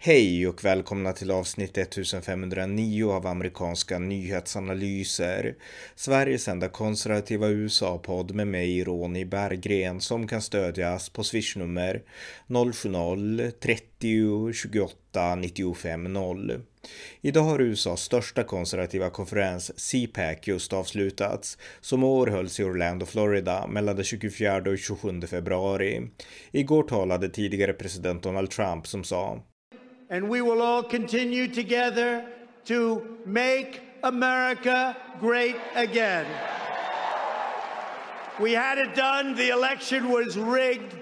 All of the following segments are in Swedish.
Hej och välkomna till avsnitt 1509 av amerikanska nyhetsanalyser. Sveriges enda konservativa USA-podd med mig, Ronny Berggren, som kan stödjas på swishnummer 070-30 28 95 0. Idag har USAs största konservativa konferens, CPAC, just avslutats, som år hölls i Orlando, Florida mellan den 24 och 27 februari. Igår talade tidigare president Donald Trump som sa and we will all continue together to make America great again. We had it done, the election was rigged.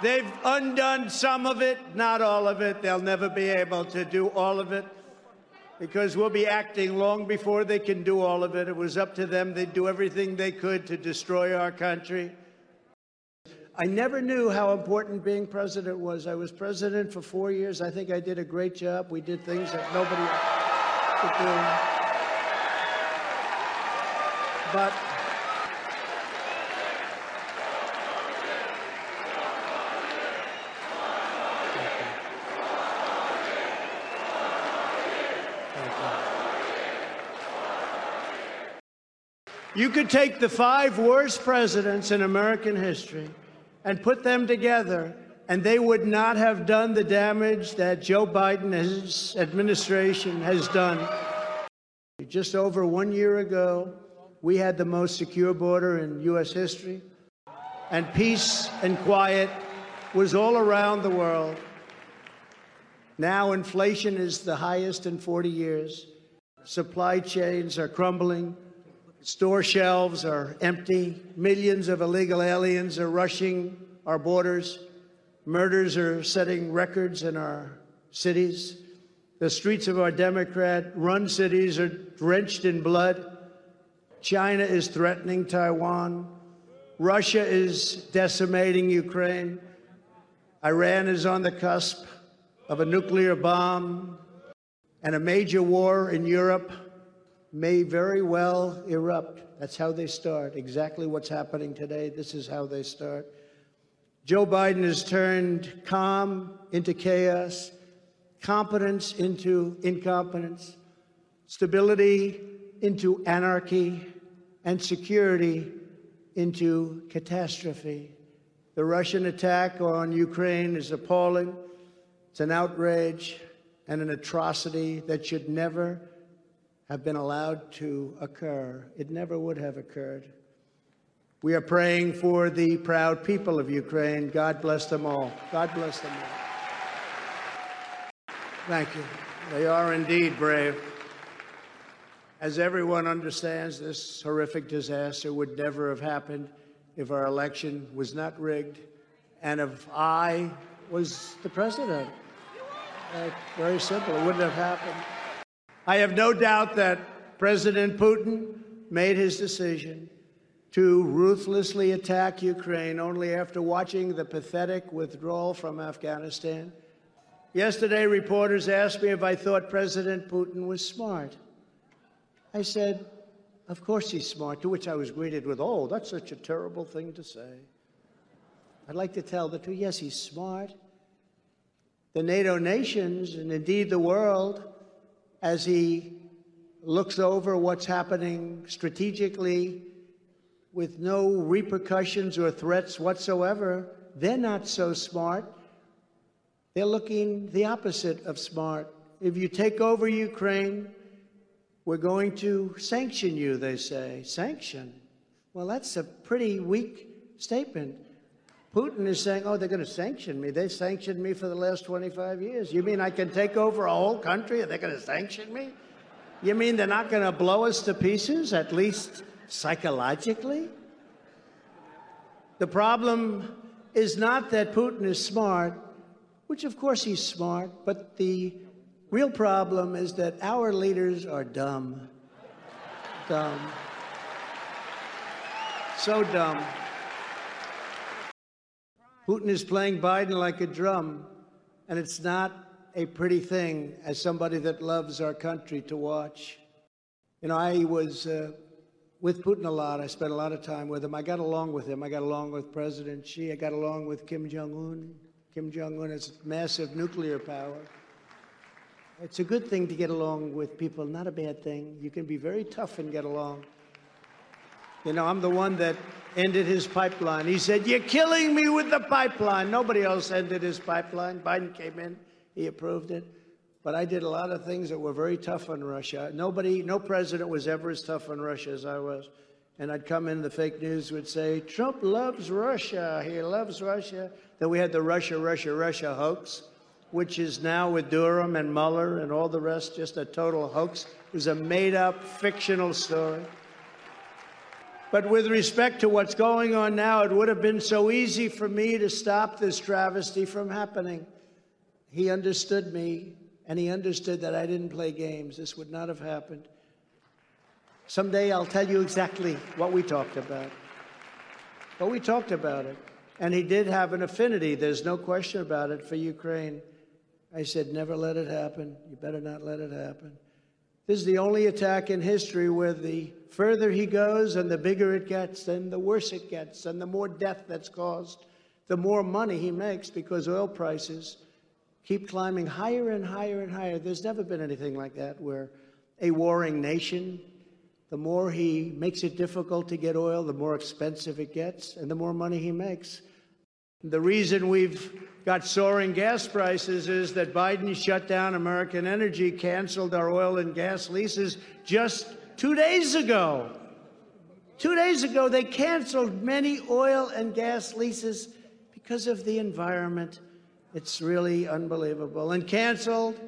They've undone some of it, not all of it. They'll never be able to do all of it because we'll be acting long before they can do all of it. It was up to them. They'd do everything they could to destroy our country. I never knew how important being president was. I was president for four years. I think I did a great job. We did things that nobody could do. But You could take the five worst presidents in American history and put them together, and they would not have done the damage that Joe Biden and his administration has done. Just over one year ago, we had the most secure border in U.S. history, and peace and quiet was all around the world. Now, inflation is the highest in 40 years. Supply chains are crumbling. Store shelves are empty. Millions of illegal aliens are rushing our borders. Murders are setting records in our cities. The streets of our Democrat run cities are drenched in blood. China is threatening Taiwan. Russia is decimating Ukraine. Iran is on the cusp of a nuclear bomb. And a major war in Europe may very well erupt. That's how they start. Exactly what's happening today. This is how they start. Joe Biden has turned calm into chaos, competence into incompetence, stability into anarchy, and security into catastrophe. The Russian attack on Ukraine is appalling. It's an outrage and an atrocity that should never have been allowed to occur. It never would have occurred. We are praying for the proud people of Ukraine. God bless them all. God bless them all. Thank you. They are indeed brave. As everyone understands, this horrific disaster would never have happened if our election was not rigged and if I was the president. Uh, very simple. It wouldn't have happened. I have no doubt that President Putin made his decision to ruthlessly attack Ukraine only after watching the pathetic withdrawal from Afghanistan. Yesterday, reporters asked me if I thought President Putin was smart. I said, Of course he's smart, to which I was greeted with, Oh, that's such a terrible thing to say. I'd like to tell the truth. Yes, he's smart. The NATO nations, and indeed the world, as he looks over what's happening strategically with no repercussions or threats whatsoever, they're not so smart. They're looking the opposite of smart. If you take over Ukraine, we're going to sanction you, they say. Sanction? Well, that's a pretty weak statement. Putin is saying, oh, they're going to sanction me. They sanctioned me for the last 25 years. You mean I can take over a whole country and they're going to sanction me? You mean they're not going to blow us to pieces, at least psychologically? The problem is not that Putin is smart, which of course he's smart, but the real problem is that our leaders are dumb. Dumb. So dumb. Putin is playing Biden like a drum, and it's not a pretty thing as somebody that loves our country to watch. You know, I was uh, with Putin a lot. I spent a lot of time with him. I got along with him. I got along with President Xi. I got along with Kim Jong Un, Kim Jong un has massive nuclear power. It's a good thing to get along with people, not a bad thing. You can be very tough and get along. You know, I'm the one that ended his pipeline. He said, You're killing me with the pipeline. Nobody else ended his pipeline. Biden came in, he approved it. But I did a lot of things that were very tough on Russia. Nobody, no president was ever as tough on Russia as I was. And I'd come in, the fake news would say, Trump loves Russia. He loves Russia. Then we had the Russia, Russia, Russia hoax, which is now with Durham and Mueller and all the rest just a total hoax. It was a made up fictional story. But with respect to what's going on now, it would have been so easy for me to stop this travesty from happening. He understood me, and he understood that I didn't play games. This would not have happened. Someday I'll tell you exactly what we talked about. But we talked about it. And he did have an affinity, there's no question about it, for Ukraine. I said, never let it happen. You better not let it happen. This is the only attack in history where the further he goes and the bigger it gets, and the worse it gets, and the more death that's caused, the more money he makes because oil prices keep climbing higher and higher and higher. There's never been anything like that where a warring nation, the more he makes it difficult to get oil, the more expensive it gets, and the more money he makes. The reason we've got soaring gas prices is that Biden shut down American energy, canceled our oil and gas leases just two days ago. Two days ago, they canceled many oil and gas leases because of the environment. It's really unbelievable. And canceled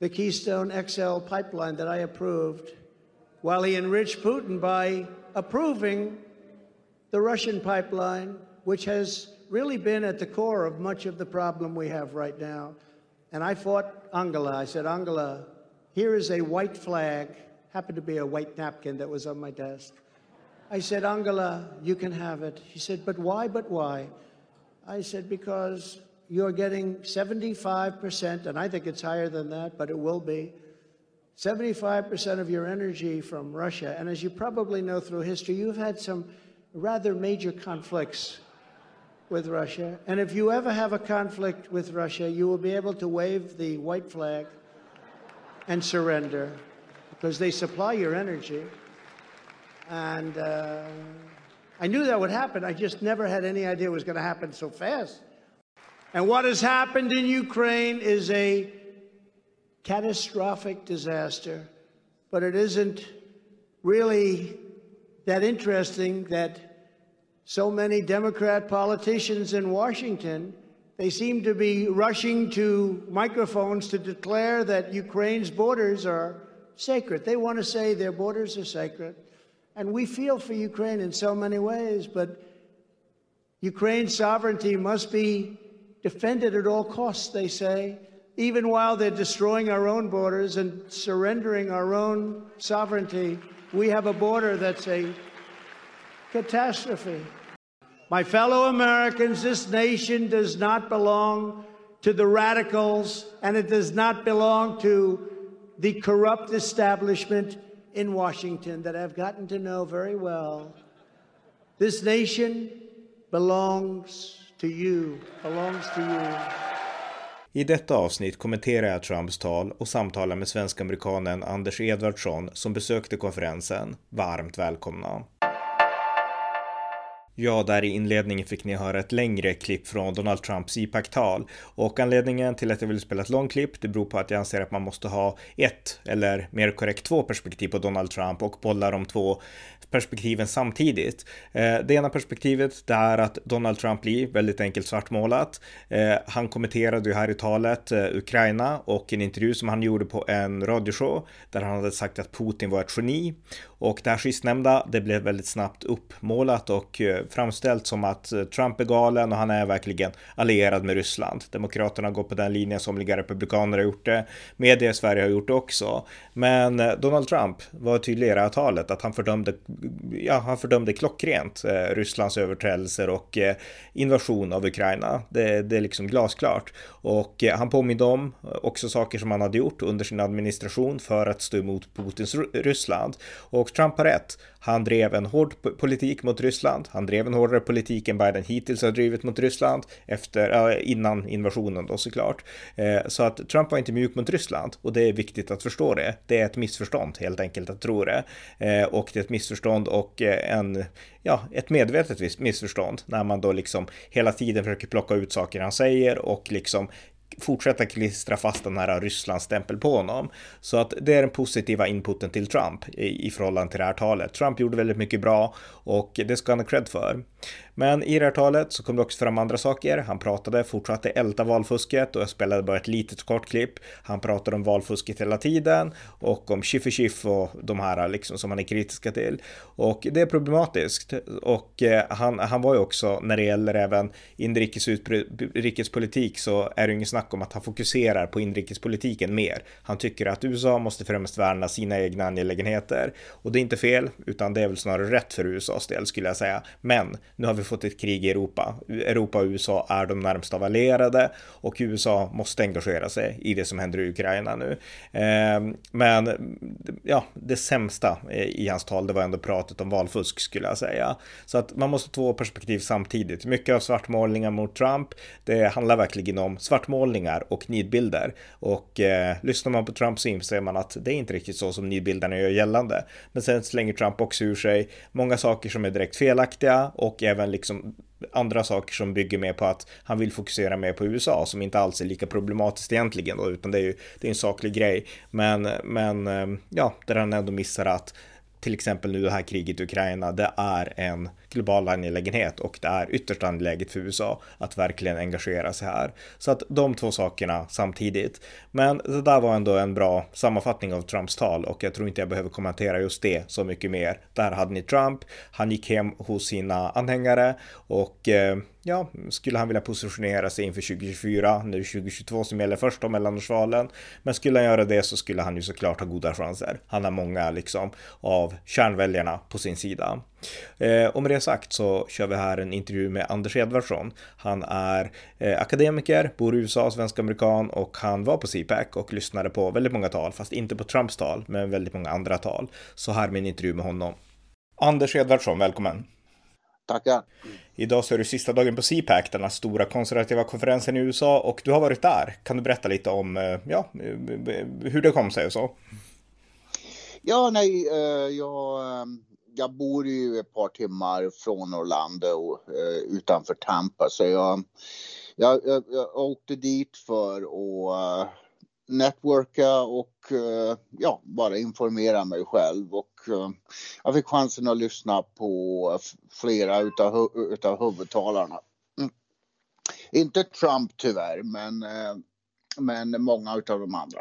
the Keystone XL pipeline that I approved while he enriched Putin by approving the Russian pipeline which has really been at the core of much of the problem we have right now. And I fought Angela. I said, Angela, here is a white flag, happened to be a white napkin that was on my desk. I said, Angela, you can have it. She said, but why, but why? I said, because you're getting 75%, and I think it's higher than that, but it will be. 75% of your energy from Russia. And as you probably know through history, you've had some rather major conflicts with Russia. And if you ever have a conflict with Russia, you will be able to wave the white flag and surrender because they supply your energy. And uh, I knew that would happen. I just never had any idea it was going to happen so fast. And what has happened in Ukraine is a catastrophic disaster, but it isn't really that interesting that so many Democrat politicians in Washington, they seem to be rushing to microphones to declare that Ukraine's borders are sacred. They want to say their borders are sacred. And we feel for Ukraine in so many ways, but Ukraine's sovereignty must be defended at all costs, they say, even while they're destroying our own borders and surrendering our own sovereignty. We have a border that's a catastrophe. My fellow Americans, this nation does not belong to the radicals and it does not belong to the corrupt establishment in Washington that I've gotten to know very well. This nation belongs to you, belongs to you. I detta avsnitt kommenterar jag Trumps tal och samtalar med svensk-amerikanen Anders Edvardsson som besökte konferensen. Varmt välkomna! Ja, där i inledningen fick ni höra ett längre klipp från Donald Trumps IPAC-tal och anledningen till att jag vill spela ett långt klipp, det beror på att jag anser att man måste ha ett eller mer korrekt två perspektiv på Donald Trump och bolla de två perspektiven samtidigt. Eh, det ena perspektivet det är att Donald Trump blir väldigt enkelt svartmålat. Eh, han kommenterade ju här i talet eh, Ukraina och en intervju som han gjorde på en radioshow där han hade sagt att Putin var ett geni och det här sistnämnda, det blev väldigt snabbt uppmålat och eh, framställt som att eh, Trump är galen och han är verkligen allierad med Ryssland. Demokraterna går på den linjen, somliga republikaner har gjort det, media i Sverige har gjort det också. Men eh, Donald Trump var tydlig i det här talet att han fördömde ja, han fördömde klockrent eh, Rysslands överträdelser och eh, invasion av Ukraina. Det, det är liksom glasklart. Och eh, han påminde om eh, också saker som han hade gjort under sin administration för att stå emot Putins Ryssland. Och Och Trump har rätt. Han drev en hård politik mot Ryssland. Han drev en hårdare politik än Biden hittills har drivit mot Ryssland efter, äh, innan invasionen då såklart. Eh, så att Trump var inte mjuk mot Ryssland och det är viktigt att förstå det. Det är ett missförstånd helt enkelt att tro det. Eh, och det är ett missförstånd och eh, en, ja, ett medvetet missförstånd när man då liksom hela tiden försöker plocka ut saker han säger och liksom fortsätta klistra fast den här Rysslandsstämpel på honom. Så att det är den positiva inputen till Trump i, i förhållande till det här talet. Trump gjorde väldigt mycket bra och det ska han ha cred för. Men i det här talet så kom det också fram andra saker. Han pratade, fortsatte älta valfusket och jag spelade bara ett litet kort klipp. Han pratade om valfusket hela tiden och om Schiffer och de här liksom som han är kritiska till. Och det är problematiskt och eh, han, han var ju också när det gäller även inrikes utrikespolitik så är det ju ingen snack om att han fokuserar på inrikespolitiken mer. Han tycker att USA måste främst värna sina egna angelägenheter och det är inte fel utan det är väl snarare rätt för USAs del skulle jag säga. Men nu har vi fått ett krig i Europa. Europa och USA är de närmsta av allierade och USA måste engagera sig i det som händer i Ukraina nu. Ehm, men ja, det sämsta i hans tal, det var ändå pratet om valfusk skulle jag säga. Så att man måste ha två perspektiv samtidigt. Mycket av svartmålningar mot Trump, det handlar verkligen om svartmålning svartmålningar och nidbilder. Och eh, lyssnar man på Trump så inser man att det är inte riktigt så som nidbilderna gör gällande. Men sen slänger Trump också ur sig många saker som är direkt felaktiga och även liksom andra saker som bygger mer på att han vill fokusera mer på USA som inte alls är lika problematiskt egentligen då, utan det är ju det är en saklig grej. Men, men eh, ja, där han ändå missar att till exempel nu det här kriget i Ukraina, det är en global angelägenhet och det är ytterst angeläget för USA att verkligen engagera sig här. Så att de två sakerna samtidigt. Men det där var ändå en bra sammanfattning av Trumps tal och jag tror inte jag behöver kommentera just det så mycket mer. Där hade ni Trump, han gick hem hos sina anhängare och eh, ja, skulle han vilja positionera sig inför 2024, nu 2022 som gäller först om mellanårsvalen. Men skulle han göra det så skulle han ju såklart ha goda chanser. Han har många liksom av kärnväljarna på sin sida. Eh, och med det sagt så kör vi här en intervju med Anders Edvardsson. Han är eh, akademiker, bor i USA, svensk-amerikan och han var på CPAC och lyssnade på väldigt många tal, fast inte på Trumps tal, men väldigt många andra tal. Så här min intervju med honom. Anders Edvardsson, välkommen! Tackar! Idag så är det sista dagen på CPAC, den här stora konservativa konferensen i USA och du har varit där. Kan du berätta lite om eh, ja, hur det kom sig och så? Ja, nej, eh, jag jag bor ju ett par timmar från Orlando eh, utanför Tampa så jag, jag, jag, jag åkte dit för att networka och uh, ja, bara informera mig själv och uh, jag fick chansen att lyssna på flera utav, utav huvudtalarna. Mm. Inte Trump tyvärr, men, men många utav de andra.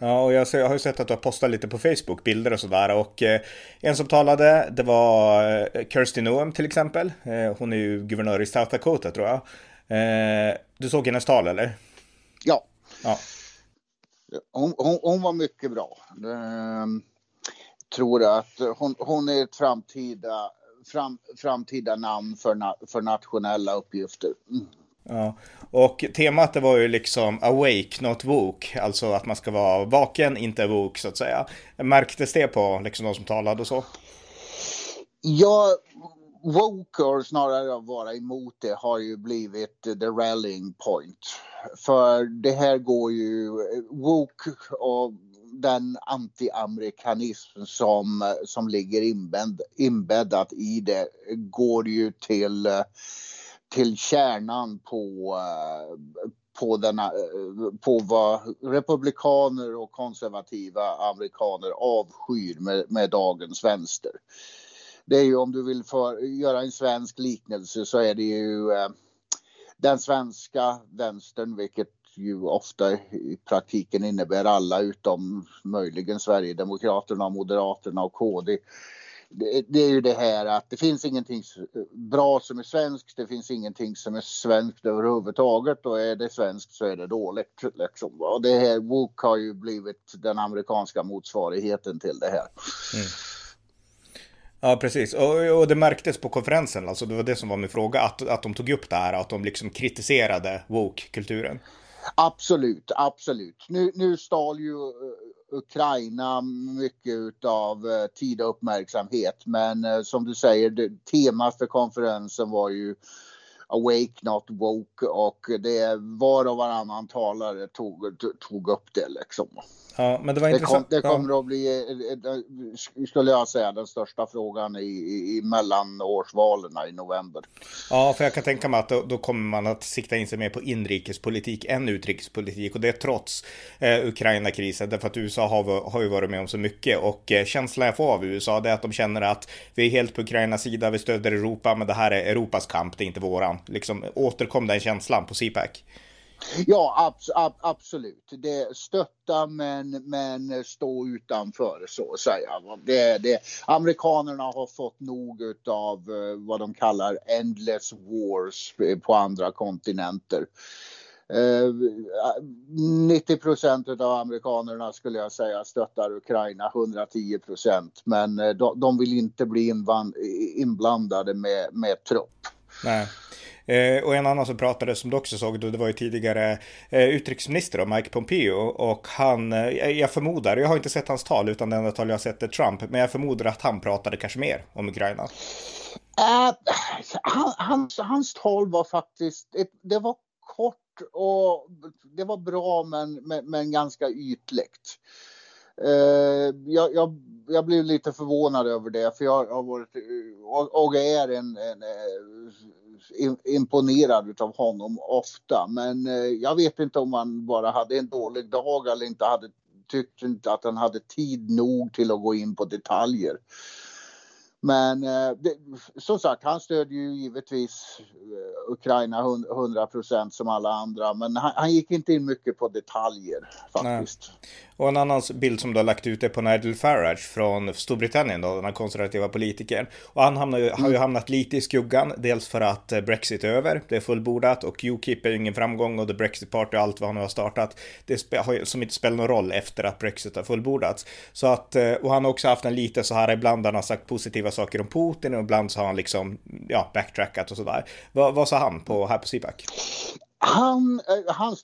Ja, och jag, har ju sett att du har postat lite på Facebook, bilder och sådär. Och eh, en som talade, det var eh, Kirsty Noem till exempel. Eh, hon är ju guvernör i South Dakota tror jag. Eh, du såg hennes tal eller? Ja. ja. Hon, hon, hon var mycket bra. Ehm, tror att hon, hon är ett framtida, fram, framtida namn för, na, för nationella uppgifter. Mm. Ja. Och temat det var ju liksom awake, not woke. Alltså att man ska vara vaken, inte woke så att säga. Märktes det på liksom de som talade och så? Ja, woke, och snarare att vara emot det, har ju blivit the rallying point. För det här går ju, woke och den anti-amerikanism som, som ligger inbädd, inbäddat i det går ju till till kärnan på, på, denna, på vad republikaner och konservativa amerikaner avskyr med, med dagens vänster. Det är ju om du vill för, göra en svensk liknelse så är det ju eh, den svenska vänstern, vilket ju ofta i praktiken innebär alla utom möjligen Sverigedemokraterna, Moderaterna och KD det, är ju det här att det finns ingenting bra som är svenskt, det finns ingenting som är svenskt överhuvudtaget och är det svenskt så är det dåligt. Liksom. Och det här WOK har ju blivit den amerikanska motsvarigheten till det här. Mm. Ja, precis. Och, och, det märktes på konferensen, alltså det var det som var min fråga, att, att de tog upp det här, att de liksom kritiserade woke-kulturen. Absolut, absolut. Nu, nu stal ju eh, Ukraina mycket av eh, tid och uppmärksamhet. Men eh, som du säger, det, temat för konferensen var ju Awake Not Woke och det var och varannan talare tog, tog upp det liksom. Ja, men det var intressant. Det, kom, det kommer att bli, skulle jag säga, den största frågan i, i mellanårsvalen i november. Ja, för jag kan tänka mig att då, då, kommer man att sikta in sig mer på inrikespolitik än utrikespolitik och det trots eh, Ukraina-krisen därför att USA har, har ju varit med om så mycket och eh, känslan jag får av USA det är att de känner att vi är helt på Ukrainas sida, vi stöder Europa, men det här är Europas kamp, det är inte våran. Liksom återkom den känslan på CPAC. Ja, abs ab absolut. Det stötta men, men stå utanför så att säga. Det, det, amerikanerna har fått nog av eh, vad de kallar endless wars på andra kontinenter. 90 eh, procent av amerikanerna skulle jag säga stöttar Ukraina, 110 procent. Men eh, de, de vill inte bli inblandade med, med trupp. Nej. Eh, och en annan som pratade som du också såg, då, det var ju tidigare eh, utrikesminister Mike Pompeo och han, eh, jag förmodar, jag har inte sett hans tal utan det enda tal jag har sett är Trump, men jag förmodar att han pratade kanske mer om Ukraina. Uh, han, hans, hans tal var faktiskt, det var kort och det var bra men, men, men ganska ytligt. Uh, jag, jag, jag, blev lite förvånad över det för jag har varit eh, och, och är en, en, imponerad av honom ofta. Men eh, jag vet inte om han bara hade en dålig dag eller inte hade tyckte inte att han hade tid nog till att gå in på detaljer. Men eh, det, som sagt, han stödjer ju givetvis eh, Ukraina 100 procent som alla andra. Men han, han, gick inte in mycket på detaljer faktiskt. Nej. Och en annan bild som du har lagt ut är på Nigel Farage från Storbritannien, då, den här konservativa politikern. Och han hamnar, mm. har ju hamnat lite i skuggan, dels för att eh, Brexit är över, det är fullbordat och Ukip är ju ingen framgång och The Brexit Party och allt vad han nu har startat, det har, som inte spelar någon roll efter att Brexit har fullbordats. Så att, och han har också haft en lite så här, ibland han har sagt positiva saker om Putin och ibland så har han liksom, ja, backtrackat och sådär. Vad, vad sa han på, här på CPAC? Han, eh, han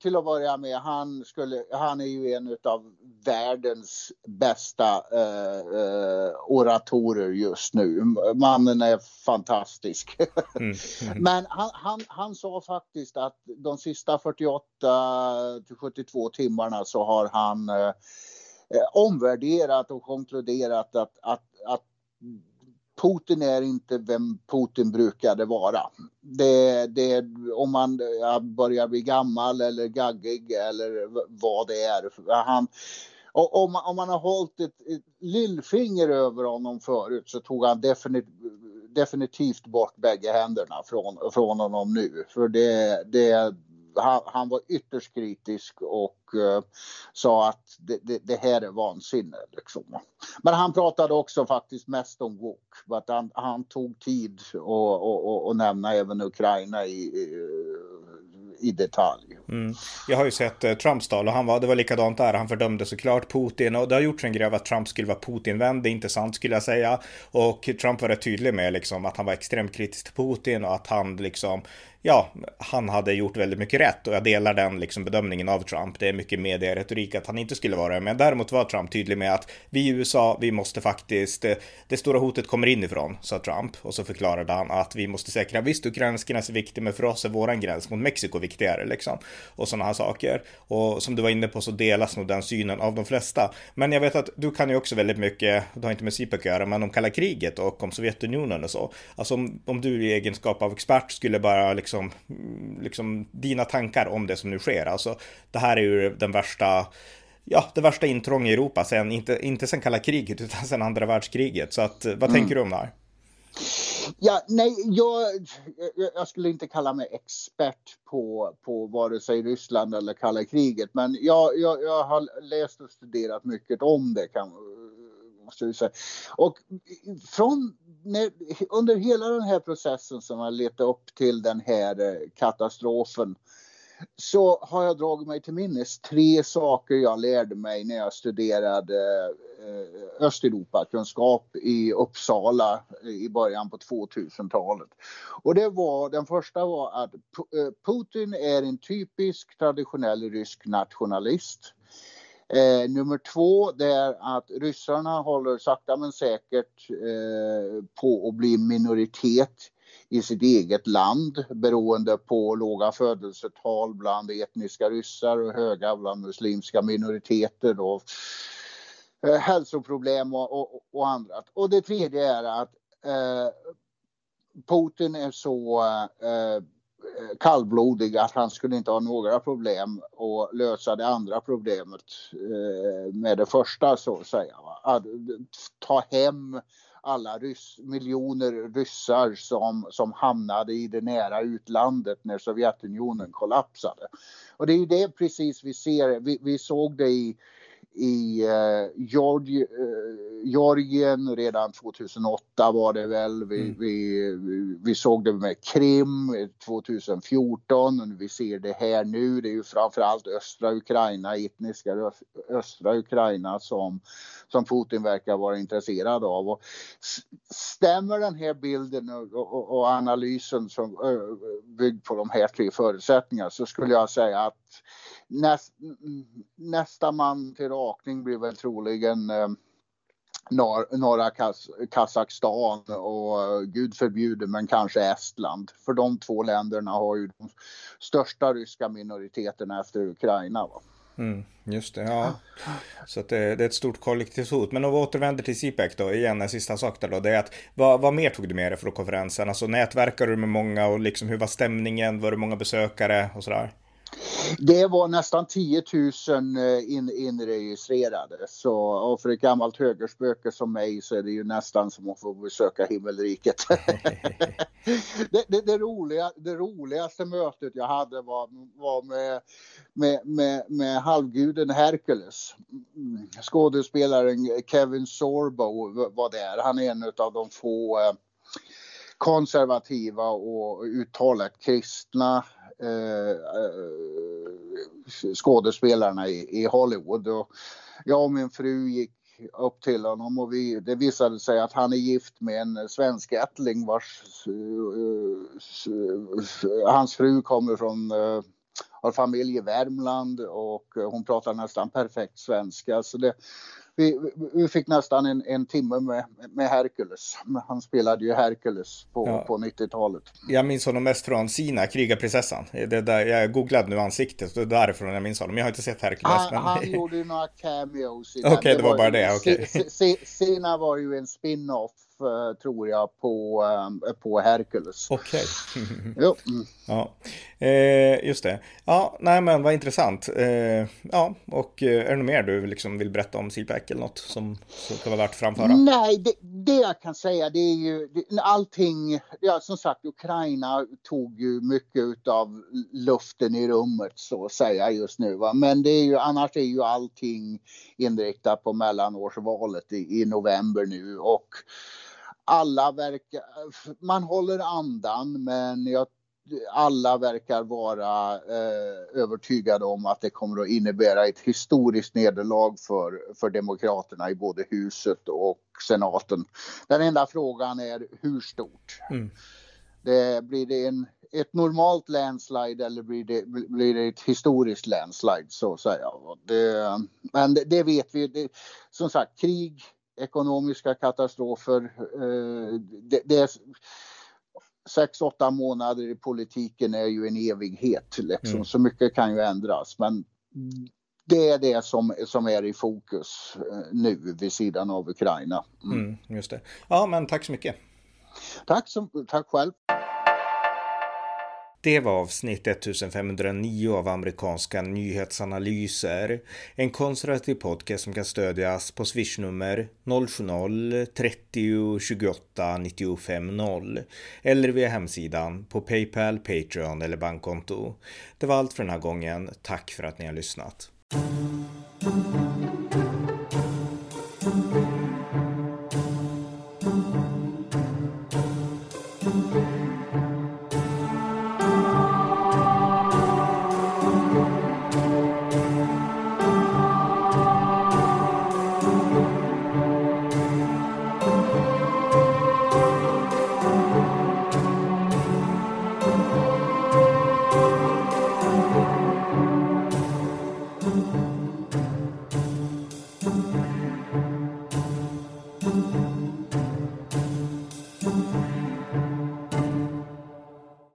till att börja med, han, skulle, han är ju en av världens bästa uh, uh, oratorer just nu. Mannen är fantastisk. Mm. Mm. Men han, han, han sa faktiskt att de sista 48 till 72 timmarna så har han uh, omvärderat och konkluderat att, att, att Putin är inte vem Putin brukade vara. Det, det, om man börjar bli gammal eller gaggig eller vad det är. Han, om, man, om man har hållit ett, ett lillfinger över honom förut så tog han definitivt, definitivt bort bägge händerna från, från honom nu. För det, det, han, han, var ytterst kritisk och uh, sa att det, det, det, här är vansinne. Liksom. Men han pratade också faktiskt mest om woke. Han, han tog tid att nämna även Ukraina i, i i detalj. Mm. Jag har ju sett eh, Trumps tal och han var, det var likadant där. Han fördömde såklart Putin och det har gjorts en grej av att Trump skulle vara Putin-vän. Det är inte sant skulle jag säga. Och Trump var rätt tydlig med liksom att han var extremt kritisk till Putin och att han liksom ja, han hade gjort väldigt mycket rätt och jag delar den liksom bedömningen av Trump. Det är mycket medieretorik att han inte skulle vara det, men däremot var Trump tydlig med att vi i USA, vi måste faktiskt, eh, det stora hotet kommer inifrån, sa Trump och så förklarade han att vi måste säkra, visst ukrainsk gräns är viktig, men för oss är våran gräns mot Mexiko viktigare liksom och sådana här saker. Och som du var inne på så delas nog den synen av de flesta. Men jag vet att du kan ju också väldigt mycket, det har inte med SIPEC att göra, men om kalla kriget och om Sovjetunionen och så. Alltså om, om du i egenskap av expert skulle bara liksom liksom, dina tankar om det som nu sker. Alltså, det här är ju den värsta ja, det värsta intrång i Europa sen, inte, inte sen kalla kriget utan sen andra världskriget. Så att, vad mm. tänker du om det här? Ja, nej, jag, jag, skulle inte kalla mig expert på, på vare sig Ryssland eller kalla kriget. Men jag, jag, jag har läst och studerat mycket om det kan, måste jag säga. Och från, när, under hela den här processen som har lett upp till den här eh, katastrofen så har jag dragit mig till minnes tre saker jag lärde mig när jag studerade eh, Östeuropakunskap i Uppsala i början på 2000-talet. Och det var, den första var att eh, Putin är en typisk traditionell rysk nationalist. Eh, nummer två det är att ryssarna håller sakta men säkert eh, på att bli minoritet i sitt eget land beroende på låga födelsetal bland etniska ryssar och höga bland muslimska minoriteter Då. eh, hälsoproblem och, och, och annat. Och det tredje är att eh, Putin är så eh, kallblodig att han skulle inte ha några problem att lösa det andra problemet eh, med det första så att säga. Att ta hem alla rys, miljoner ryssar som, som hamnade i det nära utlandet när Sovjetunionen kollapsade. Och det är ju det precis vi ser, vi, vi såg det i i eh, eh, Georgien redan 2008 var det väl. Vi, mm. vi, vi såg det med Krim 2014 vi ser det här nu. Det är ju framförallt östra Ukraina, etniska östra Ukraina som, som Putin verkar vara intresserad av. Och stämmer den här bilden och, och, och analysen som byggd på de här tre förutsättningarna så skulle jag säga att näst, nästa man till rakning blir väl troligen eh, norr, norra Kaz Kazakstan och uh, gud förbjude men kanske Estland. För de två länderna har ju de största ryska minoriteterna efter Ukraina. Va? Mm, just det, ja. Så det, det, är ett stort kollektivt hot. Men om vi återvänder till CPEC då, igen en sista sak där då. Det är att vad, vad mer tog du med dig från konferensen? Alltså nätverkar du med många och liksom hur var stämningen? Var det många besökare och sådär? Det var nästan 10 000 eh, in, inregistrerade. Så, och för ett gammalt högerspöke som mig så är det ju nästan som att få besöka himmelriket. det, det, det, roliga, det roligaste mötet jag hade var, var med, med, med, med halvguden Hercules. Skådespelaren Kevin Sorbo var där. Han är en av de få eh, konservativa och uttalat kristna Eh, skådespelarna i, i Hollywood. Och jag och min fru gick upp till honom och vi, det visade sig att han är gift med en svensk ättling vars uh, hans fru kommer från eh, uh, har familj i Värmland och hon pratar nästan perfekt svenska. Så det, vi, vi fick nästan en, en timme med, med Hercules. Han spelade ju Hercules på, ja. på 90-talet. Jag minns honom mest från Sina, krigarprinsessan. Det där, jag googlade nu ansiktet, det är därifrån jag minns honom. Jag har inte sett Hercules. Han, men... han gjorde några cameos. Okej, okay, det, det, var bara det. Okay. Sina var ju en spin-off Eh, tror jag på, eh, på Hercules. Okej. Okay. Ja, eh, just det. Ja, nej men vad intressant. Eh, ja, och eh, är det något mer du liksom vill berätta om CPAC eller något som, som kan vara värt att framföra? Nej, det, det jag kan säga det är ju det, allting. Ja, som sagt, Ukraina tog ju mycket av luften i rummet så att säga just nu. Va? Men det är ju annars är ju allting inriktat på mellanårsvalet i, i november nu och alla verkar, man håller andan men jag, alla verkar vara eh, övertygade om att det kommer att innebära ett historiskt nederlag för, för Demokraterna i både huset och senaten. Den enda frågan är hur stort? Mm. Det, blir det en, ett normalt landslide eller blir det, blir det ett historiskt landslide så att säga? Det, men det, det vet vi. Det, som sagt, krig ekonomiska katastrofer. Eh, det, det är, sex, åtta månader i politiken är ju en evighet. Liksom. Mm. Så mycket kan ju ändras. Men det är det som, som är i fokus eh, nu vid sidan av Ukraina. Mm. Mm, just det. Ja, men tack så mycket. Tack, så, tack själv. Det var avsnitt 1509 av amerikanska nyhetsanalyser. En konservativ podcast som kan stödjas på swishnummer 070-30 28 95 0 eller via hemsidan på Paypal, Patreon eller bankkonto. Det var allt för den här gången. Tack för att ni har lyssnat.